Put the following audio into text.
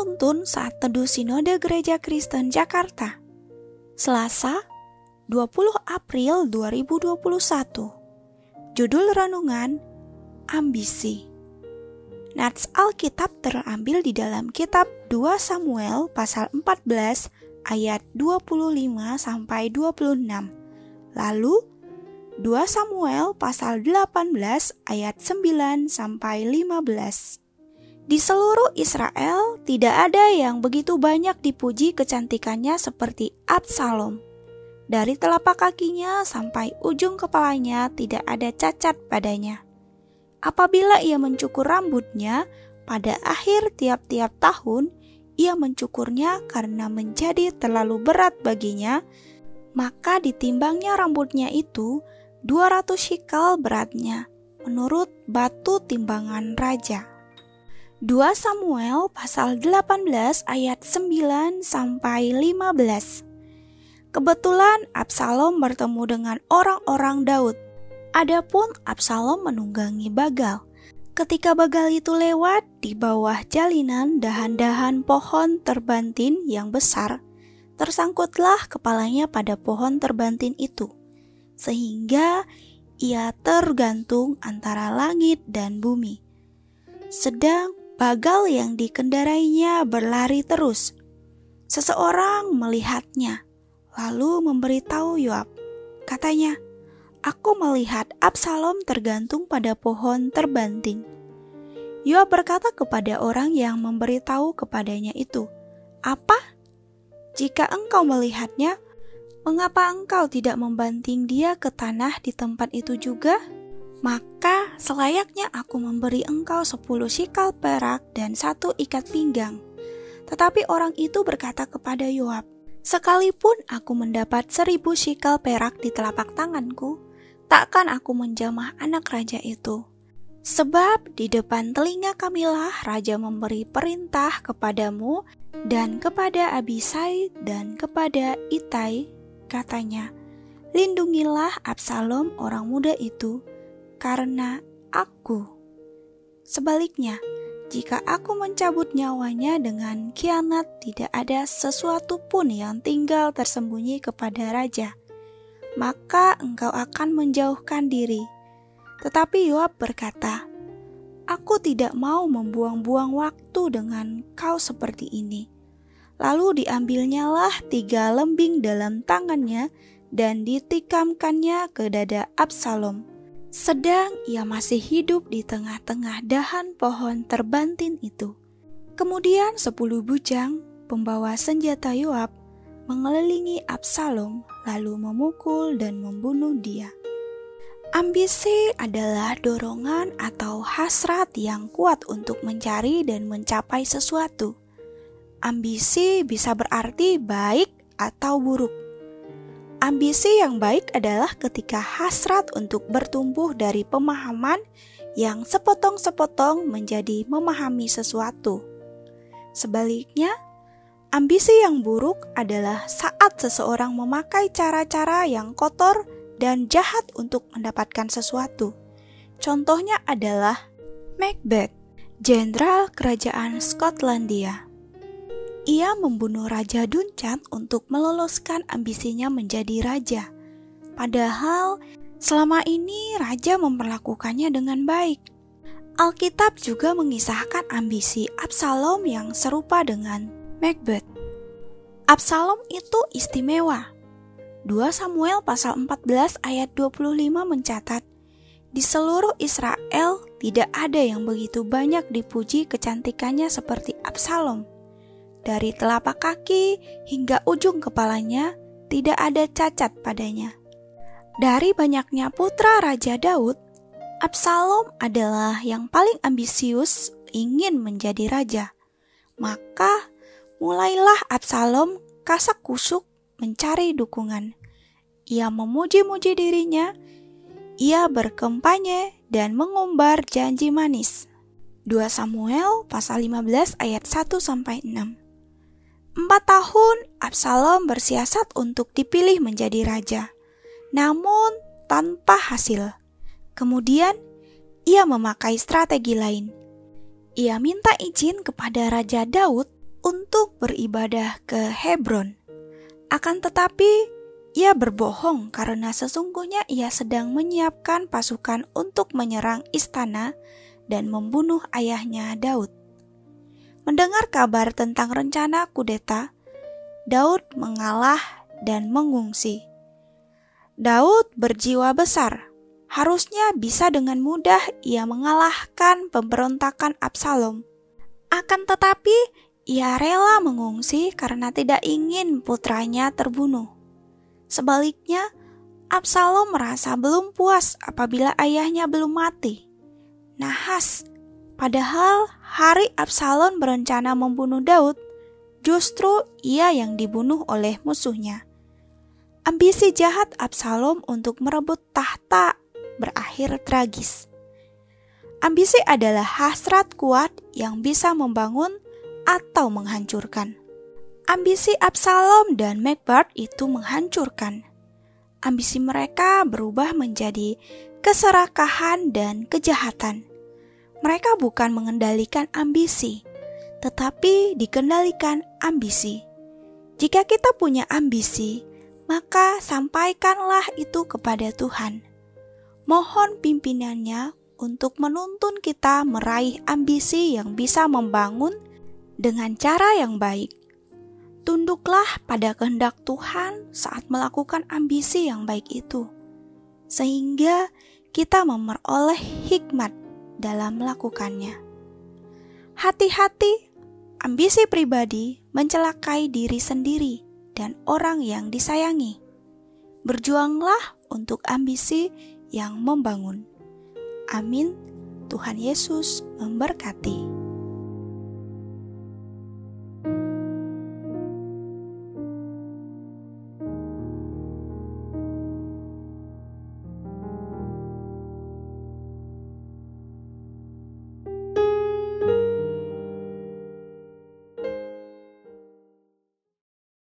penuntun saat teduh Sinode Gereja Kristen Jakarta. Selasa, 20 April 2021. Judul renungan Ambisi. Nats Alkitab terambil di dalam kitab 2 Samuel pasal 14 ayat 25 sampai 26. Lalu 2 Samuel pasal 18 ayat 9 sampai 15. Di seluruh Israel tidak ada yang begitu banyak dipuji kecantikannya seperti Absalom. Dari telapak kakinya sampai ujung kepalanya tidak ada cacat padanya. Apabila ia mencukur rambutnya, pada akhir tiap-tiap tahun ia mencukurnya karena menjadi terlalu berat baginya, maka ditimbangnya rambutnya itu 200 shikal beratnya menurut batu timbangan raja. 2 Samuel pasal 18 ayat 9 sampai 15. Kebetulan Absalom bertemu dengan orang-orang Daud. Adapun Absalom menunggangi Bagal. Ketika Bagal itu lewat di bawah jalinan dahan-dahan pohon terbantin yang besar, tersangkutlah kepalanya pada pohon terbantin itu, sehingga ia tergantung antara langit dan bumi. Sedang Bagal yang dikendarainya berlari terus. Seseorang melihatnya, lalu memberitahu Yoab. Katanya, Aku melihat Absalom tergantung pada pohon terbanting. Yoab berkata kepada orang yang memberitahu kepadanya itu, "Apa? Jika engkau melihatnya, mengapa engkau tidak membanting dia ke tanah di tempat itu juga?" Maka selayaknya aku memberi engkau sepuluh sikal perak dan satu ikat pinggang. Tetapi orang itu berkata kepada Yoab, Sekalipun aku mendapat seribu sikal perak di telapak tanganku, takkan aku menjamah anak raja itu. Sebab di depan telinga kamilah raja memberi perintah kepadamu dan kepada Abisai dan kepada Itai, katanya, Lindungilah Absalom orang muda itu, karena aku. Sebaliknya, jika aku mencabut nyawanya dengan kianat, tidak ada sesuatu pun yang tinggal tersembunyi kepada raja, maka engkau akan menjauhkan diri. Tetapi Yoab berkata, Aku tidak mau membuang-buang waktu dengan kau seperti ini. Lalu diambilnyalah tiga lembing dalam tangannya dan ditikamkannya ke dada Absalom sedang ia masih hidup di tengah-tengah dahan pohon terbantin itu. Kemudian sepuluh bujang, pembawa senjata Yoab, mengelilingi Absalom lalu memukul dan membunuh dia. Ambisi adalah dorongan atau hasrat yang kuat untuk mencari dan mencapai sesuatu. Ambisi bisa berarti baik atau buruk. Ambisi yang baik adalah ketika hasrat untuk bertumbuh dari pemahaman yang sepotong-sepotong menjadi memahami sesuatu. Sebaliknya, ambisi yang buruk adalah saat seseorang memakai cara-cara yang kotor dan jahat untuk mendapatkan sesuatu. Contohnya adalah Macbeth, jenderal kerajaan Skotlandia. Ia membunuh Raja Duncan untuk meloloskan ambisinya menjadi raja. Padahal selama ini raja memperlakukannya dengan baik. Alkitab juga mengisahkan ambisi Absalom yang serupa dengan Macbeth. Absalom itu istimewa. 2 Samuel pasal 14 ayat 25 mencatat, di seluruh Israel tidak ada yang begitu banyak dipuji kecantikannya seperti Absalom. Dari telapak kaki hingga ujung kepalanya tidak ada cacat padanya. Dari banyaknya putra Raja Daud, Absalom adalah yang paling ambisius ingin menjadi raja. Maka mulailah Absalom kasak kusuk mencari dukungan. Ia memuji-muji dirinya, ia berkempanye dan mengumbar janji manis. 2 Samuel pasal 15 ayat 1 sampai 6. Empat tahun Absalom bersiasat untuk dipilih menjadi raja, namun tanpa hasil. Kemudian ia memakai strategi lain. Ia minta izin kepada Raja Daud untuk beribadah ke Hebron. Akan tetapi, ia berbohong karena sesungguhnya ia sedang menyiapkan pasukan untuk menyerang istana dan membunuh ayahnya Daud. Mendengar kabar tentang rencana kudeta, Daud mengalah dan mengungsi. Daud berjiwa besar. Harusnya bisa dengan mudah ia mengalahkan pemberontakan Absalom. Akan tetapi, ia rela mengungsi karena tidak ingin putranya terbunuh. Sebaliknya, Absalom merasa belum puas apabila ayahnya belum mati. Nahas, padahal hari Absalom berencana membunuh Daud, justru ia yang dibunuh oleh musuhnya. Ambisi jahat Absalom untuk merebut tahta berakhir tragis. Ambisi adalah hasrat kuat yang bisa membangun atau menghancurkan. Ambisi Absalom dan Macbeth itu menghancurkan. Ambisi mereka berubah menjadi keserakahan dan kejahatan. Mereka bukan mengendalikan ambisi, tetapi dikendalikan ambisi. Jika kita punya ambisi, maka sampaikanlah itu kepada Tuhan. Mohon pimpinannya untuk menuntun kita meraih ambisi yang bisa membangun dengan cara yang baik Tunduklah pada kehendak Tuhan saat melakukan ambisi yang baik itu, sehingga kita memperoleh hikmat dalam melakukannya. Hati-hati, ambisi pribadi mencelakai diri sendiri dan orang yang disayangi. Berjuanglah untuk ambisi yang membangun. Amin. Tuhan Yesus memberkati.